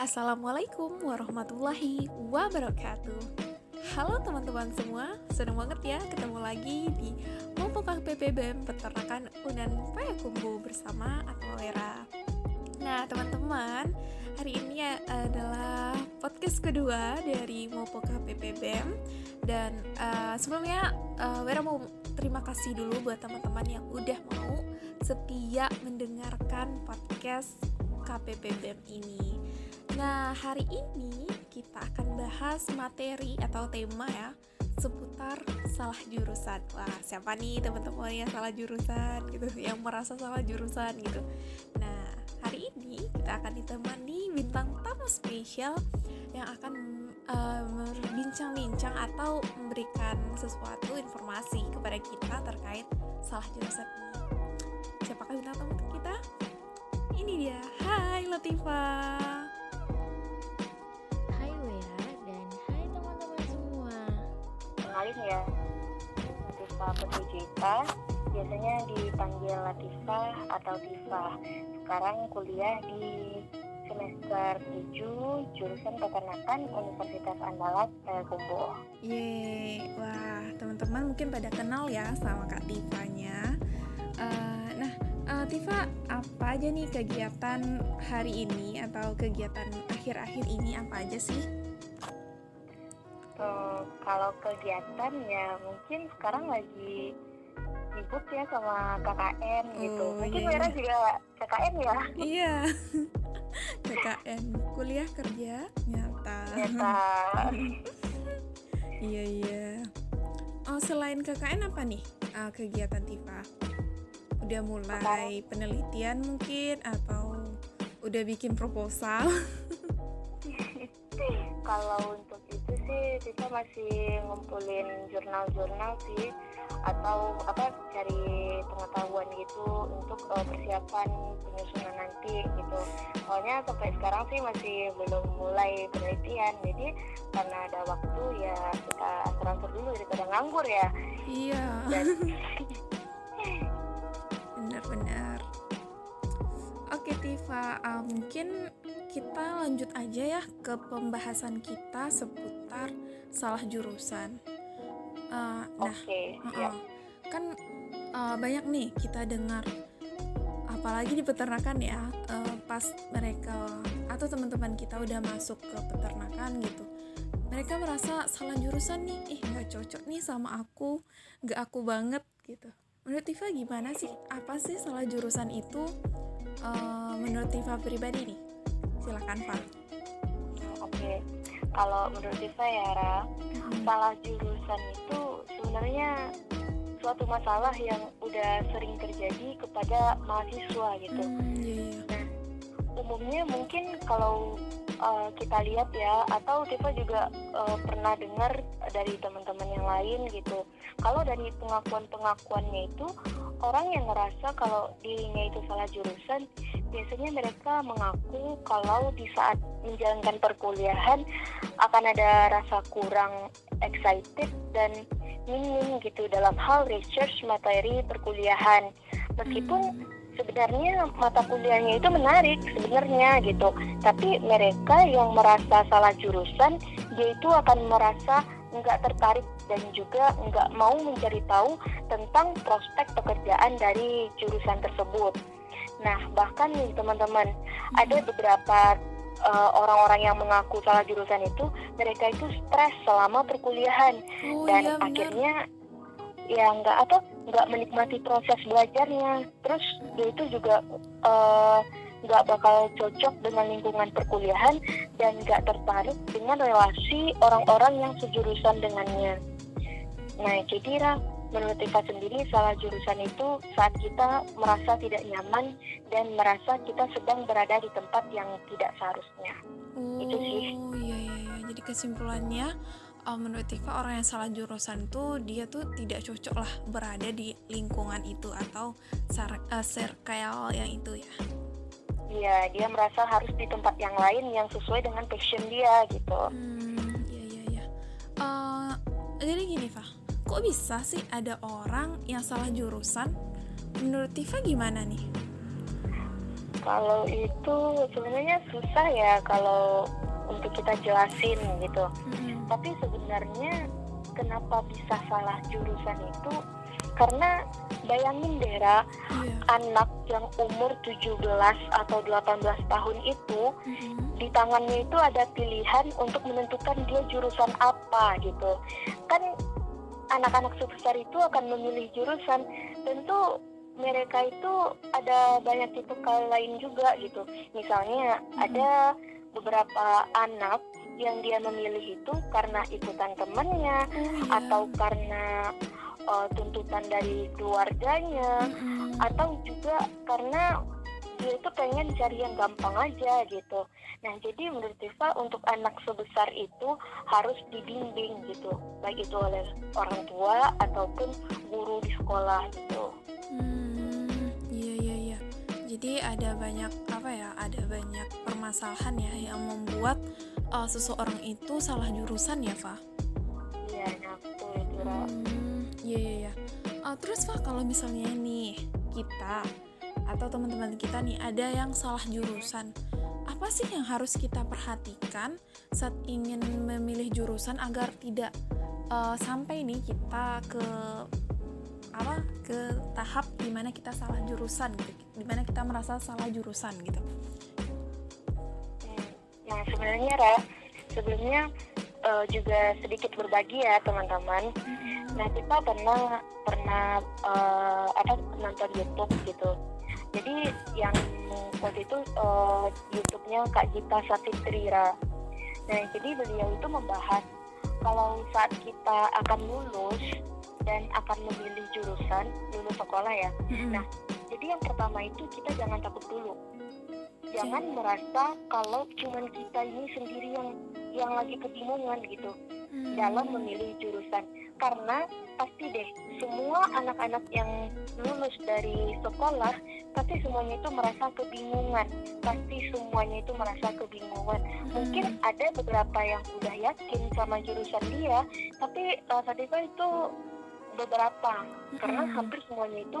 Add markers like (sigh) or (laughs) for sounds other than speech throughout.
Assalamualaikum warahmatullahi wabarakatuh. Halo teman-teman semua, senang banget ya ketemu lagi di Mopokah PPBM Peternakan Unan Payakumbu bersama aku Nah teman-teman, hari ini adalah podcast kedua dari Mopokah PPBM Dan uh, sebelumnya uh, Wera mau terima kasih dulu buat teman-teman yang udah mau setia mendengarkan podcast KPPBM ini Nah, hari ini kita akan bahas materi atau tema ya seputar salah jurusan. Wah, siapa nih teman-teman yang salah jurusan gitu, yang merasa salah jurusan gitu. Nah, hari ini kita akan ditemani bintang tamu spesial yang akan uh, berbincang-bincang atau memberikan sesuatu informasi kepada kita terkait salah jurusan ini. Siapakah bintang tamu kita? Ini dia. Hai Latifah. Kenalin ya. Latifah Putri Jita biasanya dipanggil Latifah atau Tifa sekarang kuliah di semester 7 jurusan peternakan Universitas Andalas Payakumbuh Yeay, wah teman-teman mungkin pada kenal ya sama Kak Tifanya uh, Nah, uh, Tifa apa aja nih kegiatan hari ini atau kegiatan akhir-akhir ini? Apa aja sih? Uh, kalau kegiatan ya mungkin sekarang lagi sibuk ya sama KKN gitu. oh, gitu. Mungkin iya. Mira juga KKN ya? Iya. (laughs) KKN, kuliah kerja nyata. Nyata. (laughs) iya iya. Oh selain KKN apa nih uh, kegiatan Tifa? Udah mulai penelitian mungkin atau udah bikin proposal? (laughs) kalau kita masih ngumpulin jurnal-jurnal sih atau apa cari pengetahuan gitu untuk uh, persiapan penyusunan nanti gitu. Soalnya sampai sekarang sih masih belum mulai penelitian jadi karena ada waktu ya kita transfer dulu daripada nganggur ya. Iya. (laughs) Benar-benar oke Tifa uh, mungkin kita lanjut aja ya ke pembahasan kita seputar salah jurusan. Uh, nah, okay, uh -uh. kan uh, banyak nih kita dengar, apalagi di peternakan ya, uh, pas mereka atau teman-teman kita udah masuk ke peternakan gitu, mereka merasa salah jurusan nih, ih nggak cocok nih sama aku, nggak aku banget gitu. Menurut Tifa gimana sih? Apa sih salah jurusan itu? Uh, menurut Tifa pribadi nih? silakan Pak oke kalau menurut saya ya Ra hmm. salah jurusan itu sebenarnya suatu masalah yang udah sering terjadi kepada mahasiswa gitu hmm, iya, iya. nah umumnya mungkin kalau uh, kita lihat ya atau Tifa juga uh, pernah dengar dari teman-teman yang lain gitu kalau dari pengakuan-pengakuannya itu orang yang ngerasa kalau dirinya itu salah jurusan biasanya mereka mengaku kalau di saat menjalankan perkuliahan akan ada rasa kurang excited dan minim gitu dalam hal research materi perkuliahan meskipun hmm. sebenarnya mata kuliahnya itu menarik sebenarnya gitu tapi mereka yang merasa salah jurusan dia itu akan merasa nggak tertarik dan juga nggak mau mencari tahu tentang prospek pekerjaan dari jurusan tersebut. Nah, bahkan nih teman-teman, ada beberapa uh, orang-orang yang mengaku salah jurusan itu, mereka itu stres selama perkuliahan oh, dan iya, akhirnya ya nggak apa nggak menikmati proses belajarnya. Terus dia itu juga uh, nggak bakal cocok dengan lingkungan perkuliahan dan nggak tertarik dengan relasi orang-orang yang sejurusan dengannya. Nah, jadi menurut Eva sendiri salah jurusan itu saat kita merasa tidak nyaman dan merasa kita sedang berada di tempat yang tidak seharusnya. Oh, itu sih. Oh iya iya iya. Jadi kesimpulannya uh, menurut Tiva orang yang salah jurusan tuh dia tuh tidak cocok lah berada di lingkungan itu atau uh, yang itu ya. Iya, dia merasa harus di tempat yang lain yang sesuai dengan passion dia gitu. Hmm, iya iya iya. Uh, jadi gini, Fah kok bisa sih ada orang yang salah jurusan? Menurut Tifa gimana nih? Kalau itu sebenarnya susah ya kalau untuk kita jelasin gitu. Mm-mm. Tapi sebenarnya kenapa bisa salah jurusan itu karena bayangin deh Ra, Iya. anak yang umur 17 atau 18 tahun itu Mm-mm. di tangannya itu ada pilihan untuk menentukan dia jurusan apa gitu. Kan anak-anak sebesar itu akan memilih jurusan. Tentu mereka itu ada banyak tipe lain juga gitu. Misalnya Mhm. ada beberapa anak yang dia memilih itu karena ikutan temannya Oh iya. atau karena uh, tuntutan dari keluarganya Mm-mm. atau juga karena dia itu pengen cari yang gampang aja gitu. Nah jadi menurut Tifa untuk anak sebesar itu harus dibimbing gitu, baik itu oleh orang tua ataupun guru di sekolah gitu. Hmm, iya iya iya. Jadi ada banyak apa ya? Ada banyak permasalahan ya yang membuat uh, seseorang itu salah jurusan ya, Fa. Iya, nah betul itu. Hmm, iya iya iya. Uh, terus Fa kalau misalnya nih kita atau teman-teman kita nih ada yang salah jurusan, apa sih yang harus kita perhatikan saat ingin memilih jurusan agar tidak uh, sampai nih kita ke apa ke tahap di mana kita salah jurusan gitu, di mana kita merasa salah jurusan gitu. Nah sebenarnya Ra, sebelumnya uh, juga sedikit berbagi ya teman-teman. Nah kita pernah pernah uh, apa nonton YouTube gitu. Jadi yang waktu itu uh, YouTube-nya Kak Gita Satitrira. Nah jadi beliau itu membahas kalau saat kita akan lulus dan akan memilih jurusan lulus sekolah ya. Mm-mm. Nah, Jadi yang pertama itu kita jangan takut dulu. Jangan merasa kalau cuman kita ini sendiri yang yang lagi kebingungan gitu Hmm. dalam memilih jurusan. Karena pasti deh semua anak-anak yang lulus dari sekolah pasti semuanya itu merasa kebingungan. Pasti semuanya itu merasa kebingungan. Mungkin ada beberapa yang udah yakin sama jurusan dia tapi uh, itu beberapa. Karena Mm-mm. hampir semuanya itu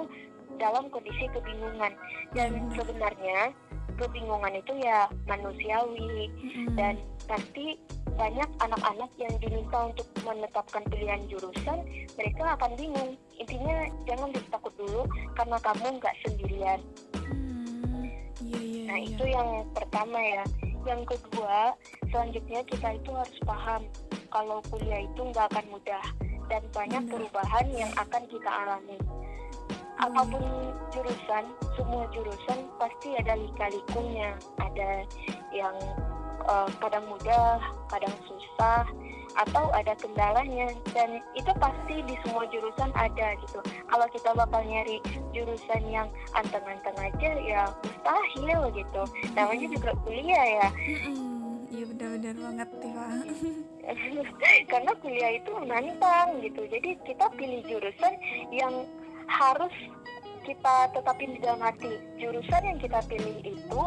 dalam kondisi kebingungan. Dan Benar. sebenarnya kebingungan itu ya manusiawi. Mm-mm. dan pasti banyak anak-anak yang diminta untuk menetapkan pilihan jurusan mereka akan bingung. Intinya jangan takut dulu karena kamu nggak sendirian. Hmm, iya iya nah iya. itu yang pertama ya. Yang kedua selanjutnya kita itu harus paham kalau kuliah itu nggak akan mudah dan banyak perubahan yang akan kita alami apa pun jurusan semua jurusan pasti ada lika-likunya ada yang eh, kadang mudah kadang susah atau ada kendalanya. Dan itu pasti di semua jurusan ada gitu. Kalau kita bakal nyari jurusan yang anteng-anteng aja ya mustahil gitu. Namanya juga kuliah ya. Iya benar-benar banget Tifa. (laughs) karena kuliah itu menantang gitu. Jadi kita pilih jurusan yang harus kita tetapin di dalam hati jurusan yang kita pilih itu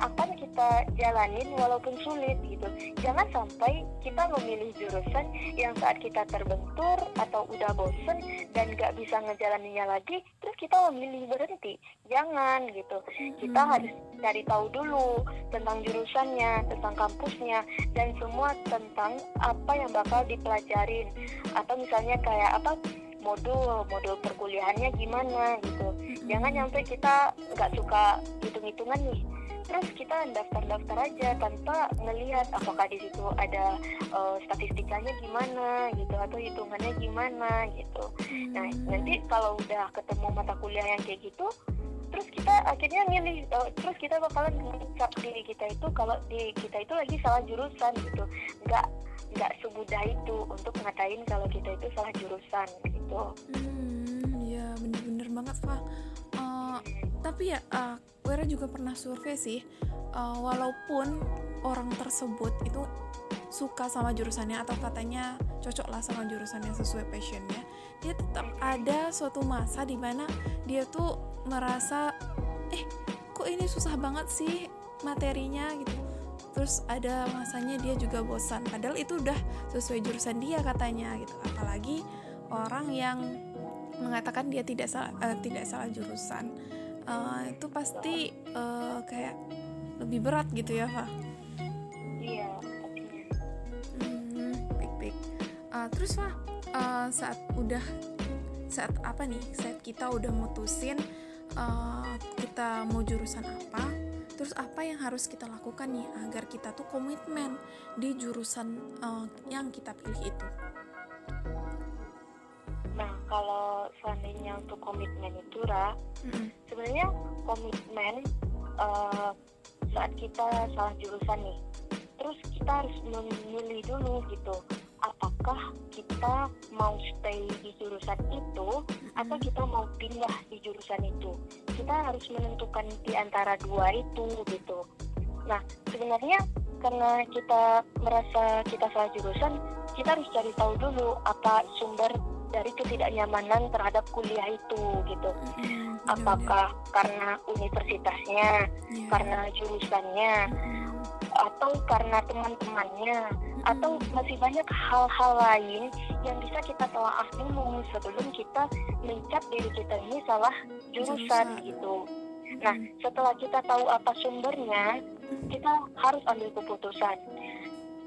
akan kita jalanin walaupun sulit gitu jangan sampai kita memilih jurusan yang saat kita terbentur atau udah bosen dan gak bisa ngejalaninnya lagi terus kita memilih berhenti jangan gitu kita Mm-mm. harus cari tahu dulu tentang jurusannya, tentang kampusnya, dan semua tentang apa yang bakal dipelajarin. Atau misalnya kayak apa modul, modul perkuliahannya gimana gitu. Jangan nyampe kita nggak suka hitung-hitungan nih. Terus kita daftar-daftar aja tanpa ngelihat apakah di situ ada eh, statistikanya gimana gitu atau hitungannya gimana gitu. Nah, nanti kalau udah ketemu mata kuliah yang kayak gitu, terus kita akhirnya milih, eh, terus kita bakalan ngecap diri kita itu kalau di kita itu lagi salah jurusan gitu, nggak nggak semudah itu untuk ngatain kalau kita itu salah jurusan gitu. Hmm, ya bener-bener banget Fa. Eh, tapi ya, uh, Wera juga pernah survei sih. eh, walaupun orang tersebut itu suka sama jurusannya atau katanya cocok lah sama jurusan yang sesuai passionnya, dia tetap ada suatu masa di mana dia tuh merasa, eh kok ini susah banget sih materinya gitu. Terus ada masanya dia juga bosan. Padahal itu udah sesuai jurusan dia katanya gitu. Apalagi orang yang mengatakan dia tidak salah eh, tidak salah jurusan uh, itu pasti uh, kayak lebih berat gitu ya Fa iya hmm, baik baik uh, terus Fa uh, saat udah saat apa nih saat kita udah mutusin uh, kita mau jurusan apa terus apa yang harus kita lakukan nih agar kita tuh komitmen di jurusan uh, yang kita pilih itu nah kalau seandainya untuk komitmen itu Ra mm-hmm. sebenarnya komitmen uh, saat kita salah jurusan nih terus kita harus memilih dulu gitu apakah kita mau stay di jurusan itu atau kita mau pindah di jurusan itu? Kita harus menentukan di antara dua itu gitu. Nah sebenarnya karena kita merasa kita salah jurusan kita harus cari tahu dulu apa sumber dari ketidaknyamanan terhadap kuliah itu gitu. Apakah karena universitasnya yeah. karena jurusannya atau karena teman-temannya atau masih banyak hal-hal lain yang bisa kita telah dulu sebelum kita mencap diri kita ini salah jurusan gitu. Nah, setelah kita tahu apa sumbernya, kita harus ambil keputusan.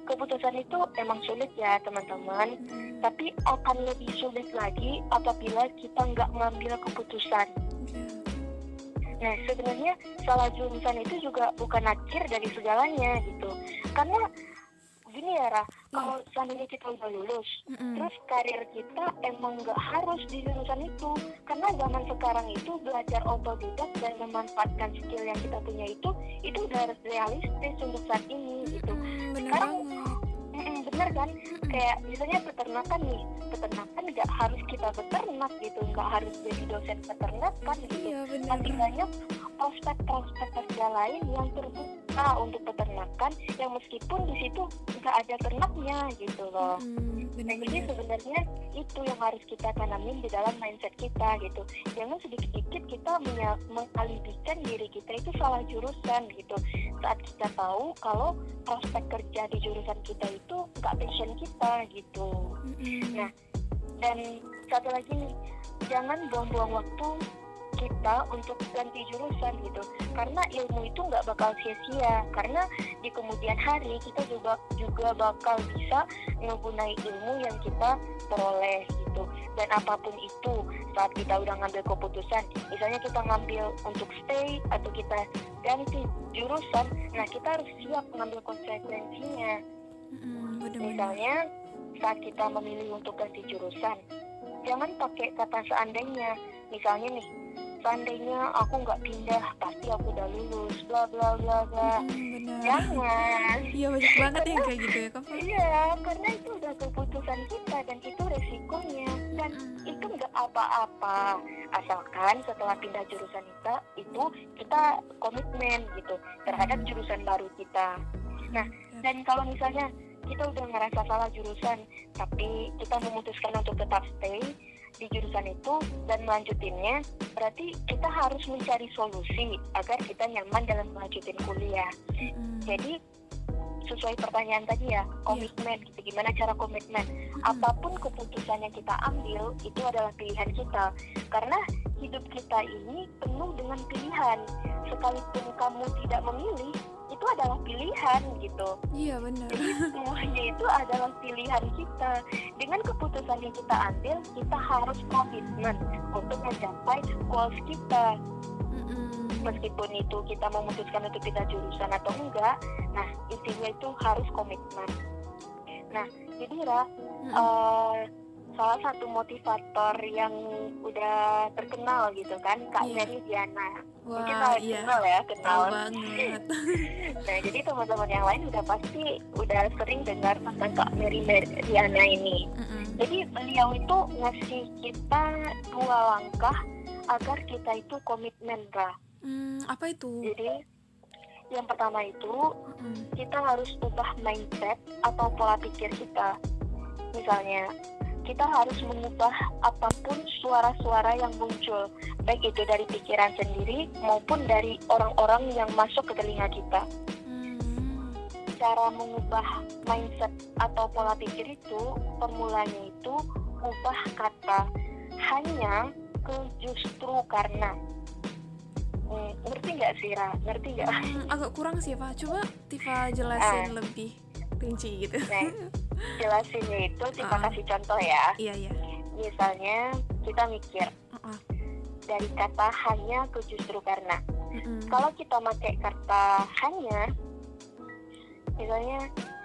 Keputusan itu emang sulit ya teman-teman, tapi akan lebih sulit lagi apabila kita nggak mengambil keputusan. Nah, sebenarnya salah jurusan itu juga bukan akhir dari segalanya gitu. Karena gini ya, Ra, hmm. kalau seandainya kita udah lulus, mm-hmm. terus karir kita emang nggak harus di jurusan itu. Karena zaman sekarang itu belajar otodidak dan memanfaatkan skill yang kita punya itu, itu udah realistis untuk saat ini gitu. Mm, Sekarang bener kan? Kayak misalnya peternakan nih peternakan nggak harus kita beternak gitu nggak harus jadi dosen peternakan gitu. Iya, tapi banyak prospek-prospek kerja lain yang terbuka untuk peternakan yang meskipun di situ nggak ada ternaknya gitu loh hmm, nah jadi sebenarnya itu yang harus kita tanamin di dalam mindset kita gitu. Jangan sedikit-sedikit kita mengalibikan diri kita itu salah jurusan gitu. Saat kita tahu kalau prospek kerja di jurusan kita itu nggak passion kita gitu. Mm-hmm. nah dan satu lagi nih jangan buang-buang waktu kita untuk ganti jurusan gitu. Karena ilmu itu nggak bakal sia-sia. Karena di kemudian hari kita juga juga bakal bisa menggunakan ilmu yang kita peroleh gitu. Dan apa pun itu saat kita udah ngambil keputusan misalnya kita ngambil untuk stay atau kita ganti jurusan nah kita harus siap mengambil konsekuensinya. Hmm, misalnya saat kita memilih untuk ganti jurusan jangan pakai kata seandainya. Misalnya nih seandainya aku nggak pindah pasti aku udah lulus bla bla bla bla. Hmm, jangan. (laughs) Iya banyak banget yang kayak gitu ya kak iya karena itu udah keputusan kita dan itu resikonya. Dan hmm. itu nggak apa-apa. Asalkan setelah pindah jurusan kita itu kita komitmen gitu terhadap jurusan baru kita. Nah dan kalau misalnya kita udah ngerasa salah jurusan tapi kita memutuskan untuk tetap stay di jurusan itu dan melanjutinnya berarti kita harus mencari solusi agar kita nyaman dalam melanjutin kuliah mm-hmm. jadi sesuai pertanyaan tadi ya komitmen yeah. gitu gimana cara komitmen mm-hmm. apa pun keputusan yang kita ambil itu adalah pilihan kita karena hidup kita ini penuh dengan pilihan sekalipun kamu tidak memilih itu adalah pilihan gitu. Iya benar. Jadi (laughs) semuanya itu adalah pilihan kita. Dengan keputusan yang kita ambil, kita harus komitmen untuk mencapai goals kita. Meskipun itu kita memutuskan untuk pindah jurusan atau enggak, nah intinya itu harus komitmen. Nah, jadi Ra, uh, salah satu motivator yang udah terkenal gitu kan Kak yeah. Mary Diana Wah, mungkin kalian iya. kenal ya kenal banget (laughs) nah jadi teman-teman yang lain udah pasti udah sering dengar tentang Kak Mary Diana ini mm -hmm. jadi beliau itu ngasih kita dua langkah agar kita itu komitmen lah mm, apa itu jadi yang pertama itu mm. kita harus ubah mindset atau pola pikir kita misalnya kita harus mengubah apa pun suara-suara yang muncul, baik itu dari pikiran sendiri maupun dari orang-orang yang masuk ke telinga kita. Hmm. Cara mengubah mindset atau pola pikir itu, formulanya itu ubah kata hanya ke justru karena. Hmm, ngerti nggak sih Ra? Ngerti nggak? Hmm, agak kurang sih Pak. Coba Tifa jelasin Ah. lebih rinci gitu. Nah, jelasinnya itu kita Ah. kasih contoh ya. Iya iya. Misalnya kita mikir Uh-uh. dari kata hanya ke justru karena. Mm-mm. Kalau kita pakai kata hanya, misalnya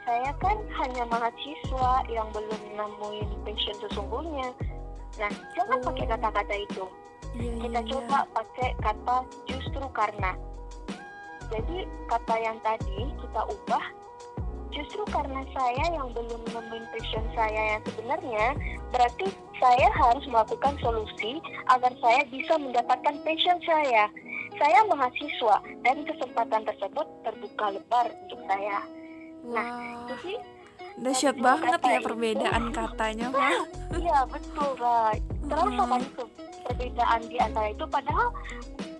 saya kan hanya mahasiswa yang belum nemuin passion sesungguhnya. Nah, jangan Oh. pakai kata-kata itu. Iya, Kita iya, iya. coba pakai kata justru karena. Jadi kata yang tadi kita ubah justru karena saya yang belum nemuin passion saya yang sebenarnya, berarti saya harus melakukan solusi agar saya bisa mendapatkan passion saya. Saya mahasiswa dan kesempatan tersebut terbuka lebar untuk saya. Wah, Jadi dahsyat banget ya itu. perbedaan katanya Pak. iya betul, Kak. Terasa Mm. kan ke- perbedaan di antara itu padahal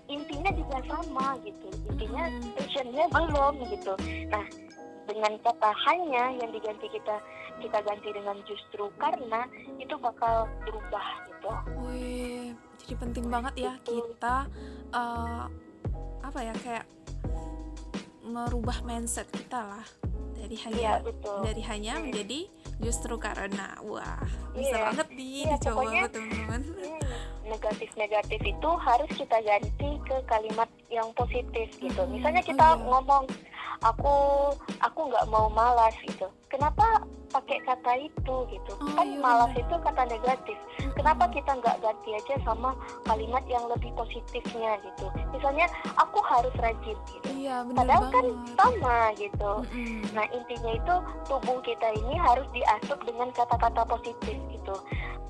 intinya juga sama gitu. Intinya passionnya belum gitu. Nah, dengan kata hanya yang diganti kita kita ganti dengan justru karena itu bakal berubah gitu. Wih, jadi penting banget ya Betul. kita eh, apa ya kayak merubah mindset kita lah dari Iya hanya betul. dari hanya menjadi justru karena wah bisa Iya. banget nih Iya, dicoba teman-teman. Negatif-negatif itu harus kita ganti ke kalimat yang positif gitu. Hmm, Misalnya oh kita iya. ngomong aku aku nggak mau malas gitu. Kenapa pakai kata itu gitu? Oh, kan iya malas itu kata negatif. Kenapa kita nggak ganti aja sama kalimat yang lebih positifnya gitu? Misalnya aku harus rajin gitu. Iya Padahal kan banget. sama gitu. Mm-mm. Nah intinya itu tubuh kita ini harus diasup dengan kata-kata positif gitu.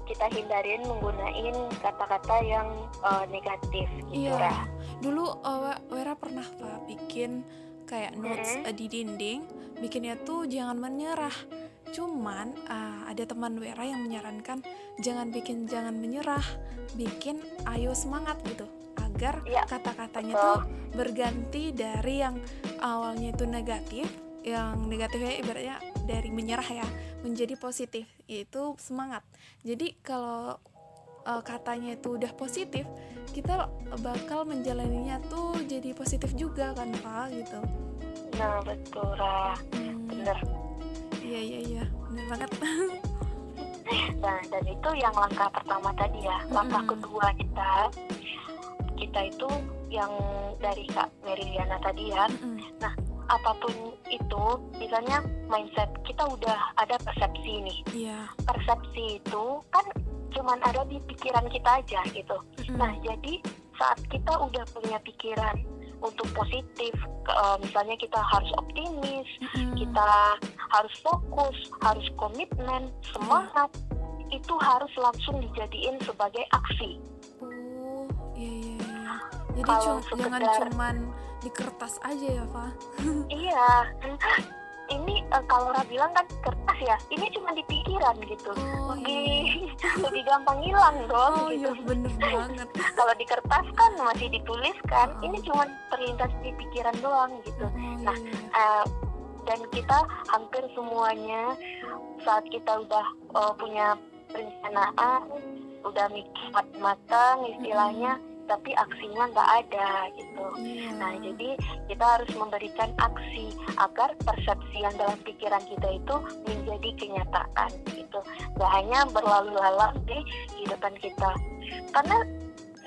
Kita hindarin menggunain kata-kata yang eh, negatif gitu Iya. Ra. Dulu uh, Wera pernah Pak bikin kayak notes Mm-mm. uh, di dinding, bikinnya tuh jangan menyerah. Cuman uh, ada teman Wera yang menyarankan jangan bikin jangan menyerah, bikin ayo semangat gitu agar Iya, kata-katanya betul. tuh berganti dari yang awalnya itu negatif, yang negatifnya ibaratnya dari menyerah ya menjadi positif, yaitu semangat. Jadi kalau uh, katanya itu udah positif, kita bakal menjalaninya tuh jadi positif juga kan Pak gitu. Nah betul Ra. Hmm, Bener. Iya iya iya, bener banget. (laughs) Nah dan itu yang langkah pertama tadi ya. Langkah Mm-mm. kedua kita kita itu yang dari Kak Meriliana tadi ya. Mm-mm. Apa pun itu, misalnya mindset kita udah ada persepsi nih. Iya. Persepsi itu kan cuman ada di pikiran kita aja gitu. Mm-mm. Nah, jadi saat kita udah punya pikiran untuk positif, eh, misalnya kita harus optimis, Mm-mm. kita harus fokus, harus komitmen, semangat, itu harus langsung dijadiin sebagai aksi. Oh iya iya iya. Jadi Kalau cu- jangan sekedar- cuman di kertas aja ya Pak. (laughs) Iya, ini eh, kalau Ra bilang kan kertas ya, ini cuma di pikiran gitu. Oh lebih iya. (laughs) lebih gampang hilang dong Oh gitu. iya bener banget. (laughs) Kalau di kertas kan masih dituliskan, Oh. ini cuma terlintas di pikiran doang gitu. Oh iya. Nah, iya. Eh, dan kita hampir semuanya saat kita udah eh, punya perencanaan, udah mikir matang istilahnya, tapi aksinya nggak ada gitu. Iya. Nah, jadi kita harus memberikan aksi agar persepsi yang dalam pikiran kita itu menjadi kenyataan gitu. Gak hanya berlalu lalang di kehidupan kita. Karena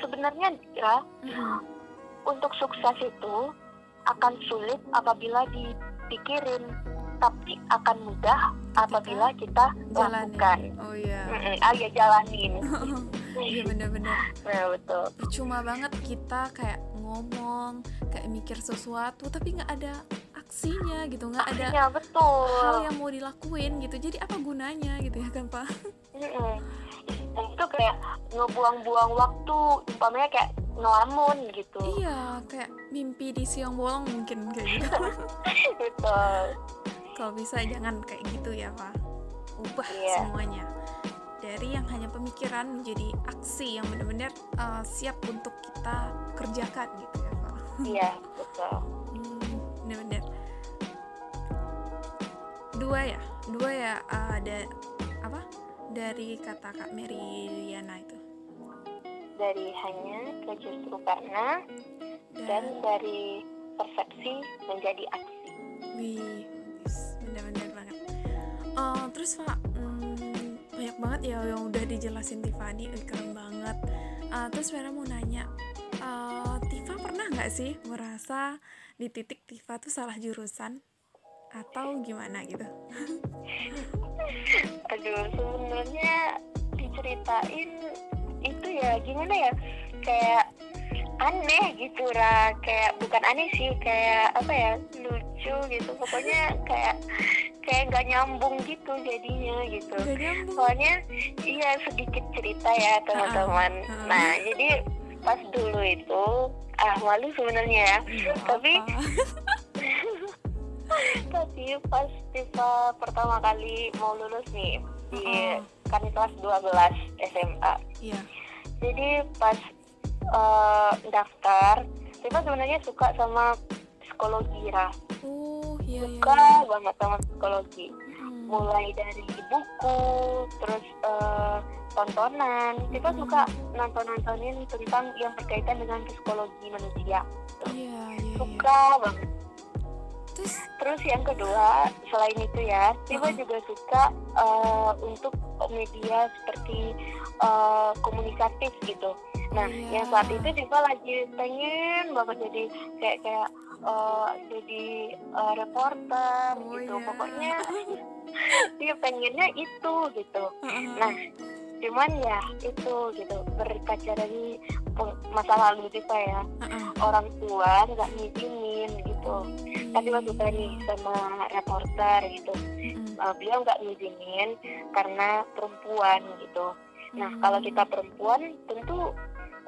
sebenarnya ya Mm-mm. untuk sukses itu akan sulit apabila dipikirin, tapi akan mudah apabila kita Jalanin. lakukan. Oh iya. Mm-mm, ah ya jalanin. (laughs) Iya bener-bener. Nah, betul. percuma banget kita kayak ngomong kayak mikir sesuatu tapi nggak ada aksinya gitu nggak ada Ya betul. hal yang mau dilakuin gitu jadi apa gunanya gitu ya kan pak. Dan itu kayak ngebuang-buang waktu, umpamanya kayak ngelamun gitu. iya kayak mimpi di siang bolong mungkin kayak gitu (laughs) Betul. kalau bisa jangan kayak gitu ya pak ubah Iya. semuanya dari yang hanya pemikiran menjadi aksi yang benar-benar uh, siap untuk kita kerjakan gitu ya pak Iya, betul. Hmm, bener-bener dua ya dua ya uh, ada apa dari kata kak Mary Riana itu Dari hanya ke justru karena dan dari persepsi menjadi aksi. Wih, bener-bener banget. Uh, terus Pak, banget ya yang udah dijelasin Tiffany, Wih, keren banget. Uh, terus Vera mau nanya, uh, Tifa pernah nggak sih merasa di titik Tifa tuh salah jurusan atau gimana gitu? (laughs) Aduh, sebenarnya diceritain itu ya gimana ya kayak aneh gitu lah kayak bukan aneh sih kayak apa ya lucu gitu pokoknya kayak kayak nggak nyambung gitu jadinya gitu. Soalnya iya sedikit cerita ya teman-teman. Uh, uh. nah jadi pas dulu itu ah malu sebenarnya ya. Tapi (laughs) tapi pas tiba pertama kali mau lulus nih di uh -uh. kan kelas 12 SMA iya. jadi pas uh, daftar Tifa sebenarnya suka sama psikologi lah suka banget sama psikologi hmm. mulai dari buku terus uh, tontonan Tifa hmm. suka nonton nontonin tentang yang berkaitan dengan psikologi manusia iya, iya, suka iya. banget terus terus yang kedua selain itu ya Tifa uh -huh. juga suka uh, untuk media seperti uh, komunikatif gitu nah yeah. yang saat itu Diva lagi pengen banget jadi kayak kayak uh, jadi uh, reporter oh, gitu. yeah. pokoknya (laughs) dia pengennya itu gitu. Nah cuman ya itu gitu berkaca dari masa lalu kita ya. Orang tua nggak ngizinin gitu. Tapi waktu tadi sama reporter gitu. Uh, beliau nggak ngizinin karena perempuan gitu. Nah kalau kita perempuan tentu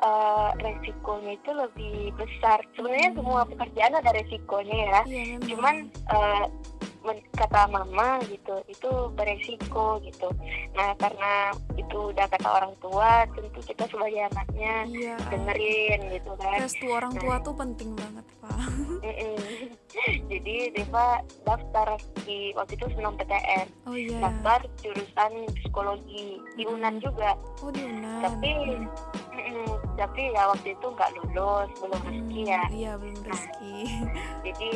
uh, resikonya itu lebih besar. Sebenarnya hmm. semua pekerjaan ada resikonya ya. ya Cuman uh, kata mama gitu itu beresiko gitu nah karena itu udah kata orang tua tentu kita sebagai anaknya iya. dengerin gitu kan restu orang nah, tua tuh penting banget pak (laughs) jadi Deva daftar di waktu itu senam PTN oh, iya. daftar jurusan psikologi di Unan juga. Oh di Unan tapi mm, tapi ya waktu itu nggak lulus belum rezeki ya. iya belum nah, rezeki. nah, (laughs) jadi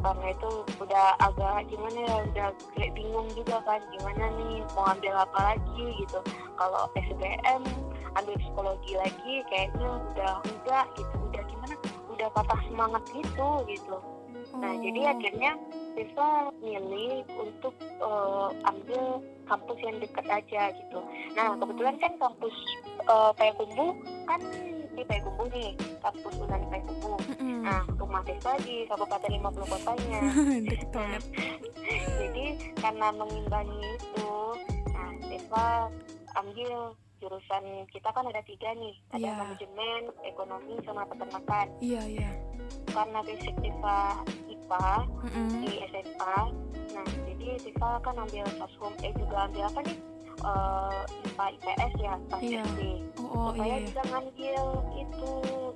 karena itu udah agak gimana ya udah kayak bingung juga kan gimana nih mau ambil apa lagi gitu. Kalau SBM ambil psikologi lagi kayaknya udah enggak gitu. Udah gimana udah patah semangat gitu gitu. Nah hmm. jadi akhirnya bisa milih untuk uh, ambil kampus yang dekat aja gitu. Nah kebetulan kan kampus uh, Payakumbu kan di Payakumbu nih kampus Unan Payakumbu. Mm-hmm. nah rumah desa di Kabupaten 50 kotanya. (laughs) Nah, jadi karena mengimbangi itu nah Desa ambil jurusan kita kan ada tiga nih ada yeah. manajemen ekonomi sama peternakan iya yeah, iya yeah. karena basic Desa IPA mm-hmm. di SMA nah jadi Desa kan ambil sashum eh juga ambil apa nih uh, IPA IPS ya pas yeah. SD oh, oh, supaya iya, iya. bisa ngambil itu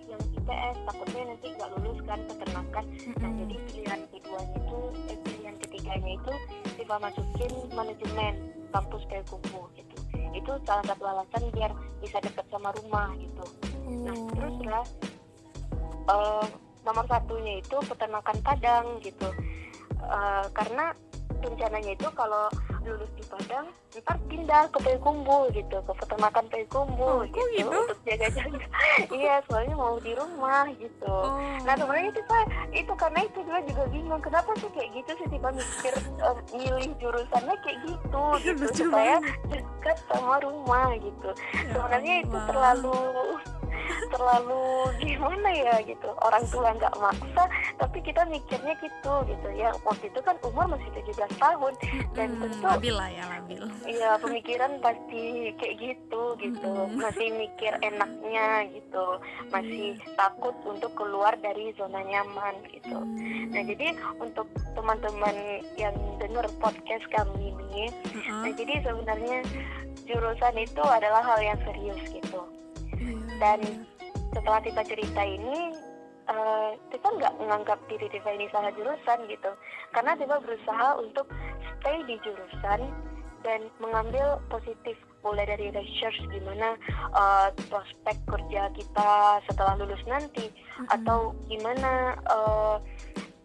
yang IPS takutnya nanti nggak lulus kan peternakan mm-hmm. nah jadi pilihan keduanya itu eh, pilihan ketiganya itu tiba masukin manajemen kampus kayak kumpul gitu itu salah satu alasan biar bisa deket sama rumah gitu nah, oh. nah terus lah uh, nomor satunya itu peternakan padang gitu uh, karena rencananya itu kalau lulus di Padang ntar pindah ke Payakumbu gitu ke peternakan Payakumbu oh, gitu, gitu? untuk jaga-jaga (laughs) iya soalnya mau di rumah gitu. Oh. nah sebenarnya itu pak itu karena itu juga juga bingung kenapa sih kayak gitu sih tiba mikir um, milih jurusannya kayak gitu gitu supaya dekat sama rumah gitu. Ya, sebenarnya itu terlalu terlalu gimana ya gitu orang tua nggak maksa tapi kita mikirnya gitu gitu ya waktu itu kan umur masih 17 tahun dan hmm, tentu labil lah ya labil iya pemikiran pasti kayak gitu gitu hmm. masih mikir enaknya gitu masih hmm. takut untuk keluar dari zona nyaman gitu hmm. nah jadi untuk teman-teman yang dengar podcast kami ini hmm. nah jadi sebenarnya jurusan itu adalah hal yang serius gitu iya, dan iya. Setelah kita cerita ini uh, kita nggak menganggap diri Tifa ini salah jurusan gitu karena Tifa berusaha untuk stay di jurusan dan mengambil positif mulai dari research gimana uh, prospek kerja kita setelah lulus nanti mm-hmm. atau gimana uh,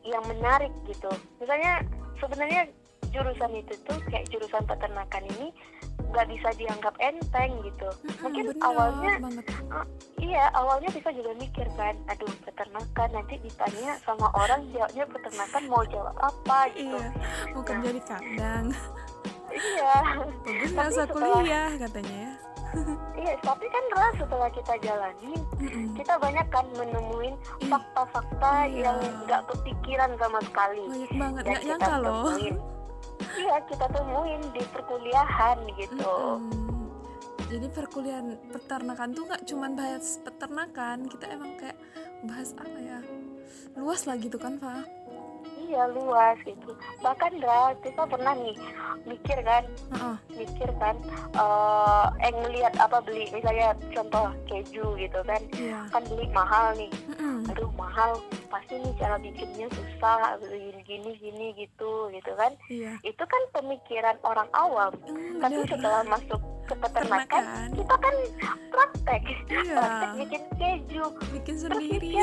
yang menarik gitu misalnya sebenarnya jurusan itu tuh kayak jurusan peternakan ini nggak bisa dianggap enteng gitu. Mm-hmm, mungkin bener awalnya banget. iya awalnya bisa juga mikir kan aduh peternakan nanti ditanya sama orang jawabnya peternakan mau jawab apa gitu. Iya bukan jadi kandang. Iya. Bagus Tapi masa setelah- kuliah katanya ya. Iya tapi kan Ra, setelah kita jalanin Mm-mm. kita banyak kan menemuin fakta-fakta iya. yang nggak kepikiran sama sekali. Banyak banget nggak nyangka loh iya kita temuin di perkuliahan gitu Mm-mm. jadi perkuliahan peternakan tuh nggak cuman bahas peternakan kita emang kayak bahas apa ya luas lah gitu kan Fa iya luas gitu. Bahkan Ra, kita pernah nih mikir kan? Heeh. mikir kan eh eh ngelihat apa beli misalnya contoh keju gitu kan. Iya. Kan beli mahal nih. Mm-mm. aduh mahal. Pasti nih cara bikinnya susah. Gini gini gini gitu gitu kan. Iya. Itu kan pemikiran orang awam. Mm, tapi setelah masuk ke peternakan kita kan praktek. Iya. praktek bikin keju. Bikin sendiri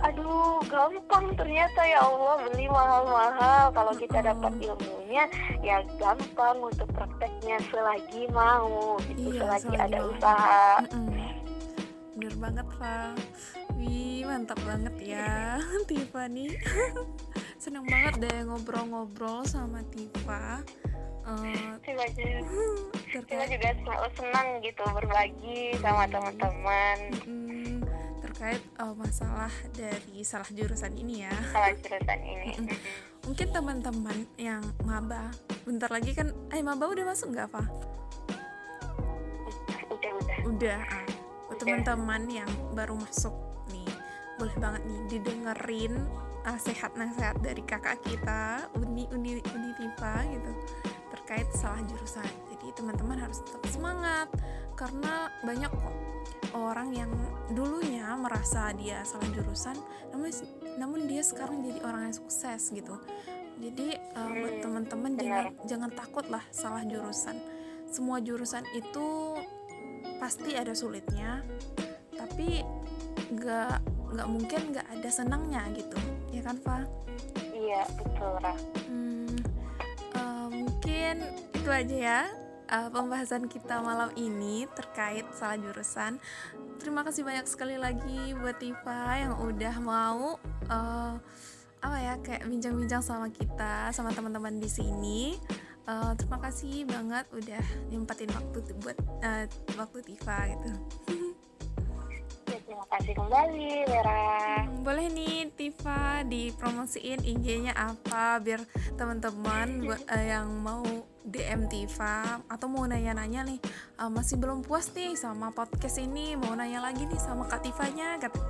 aduh gampang ternyata ya Allah. Beli mahal-mahal. Kalau kita dapat ilmunya ya gampang untuk prakteknya. Selagi mau gitu. Iya, selagi selagi ada mau. usaha. Bener banget Fa wih mantap banget ya (laughs) Tifa nih (laughs) seneng banget deh ngobrol-ngobrol sama Tifa Eh, Tiba juga kita (laughs) terkait juga selalu senang gitu berbagi sama teman-teman. Mm, terkait eh, masalah dari salah jurusan ini ya. Sama jurusan ini. Mungkin teman-teman yang maba bentar lagi kan eh maba udah masuk nggak Fa? udah udah udah. Ah. Buat teman-teman yang baru masuk nih boleh banget nih didengerin uh, sehat nasihat dari kakak kita Uni Uni Uni Tifa gitu terkait salah jurusan jadi teman-teman harus tetap semangat karena banyak kok orang yang dulunya merasa dia salah jurusan namun namun dia sekarang jadi orang yang sukses gitu. Jadi uh, buat teman-teman jangan jangan takut lah salah jurusan. Semua jurusan itu pasti ada sulitnya tapi nggak nggak mungkin nggak ada senangnya gitu. Ya kan Fa? iya betul Ra. Hmm, eh, mungkin itu aja ya eh, pembahasan kita malam ini terkait salah jurusan. Terima kasih banyak sekali lagi buat Tifa yang udah mau eh, apa ya kayak bincang-bincang sama kita sama teman-teman di sini. Eh, terima kasih banget udah nyempatin waktu buat eh, waktu Tifa gitu. Terima kasih kembali Vera Hmm, Boleh nih Tifa dipromosiin IG-nya apa biar teman-teman (laughs) eh, yang mau DM Tifa atau mau nanya-nanya nih eh, masih belum puas nih sama podcast ini mau nanya lagi nih sama Kak Tifanya katanya.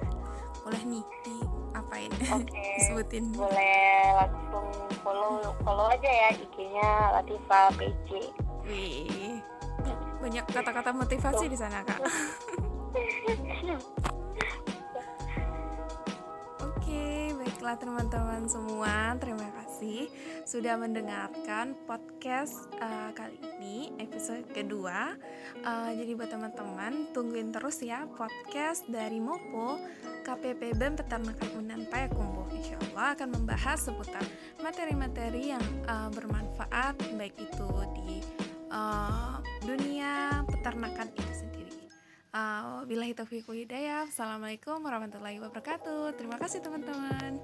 Boleh nih di apain (laughs) Oke. disebutin. boleh langsung follow follow aja ya IG-nya Latifa PJ Wih. Banyak kata-kata motivasi di sana, Kak. (laughs) baiklah teman-teman semua, terima kasih sudah mendengarkan podcast eh, kali ini episode kedua. Eh, jadi buat teman-teman tungguin terus ya podcast dari Mopo KPP BEM Peternakan Unan Payakumbuh. Insya Allah akan membahas seputar materi-materi yang eh, bermanfaat baik itu di eh, dunia peternakan itu sendiri. Uh, Wabillahi taufiq wa hidayah. Assalamualaikum warahmatullahi wabarakatuh. Terima kasih teman-teman.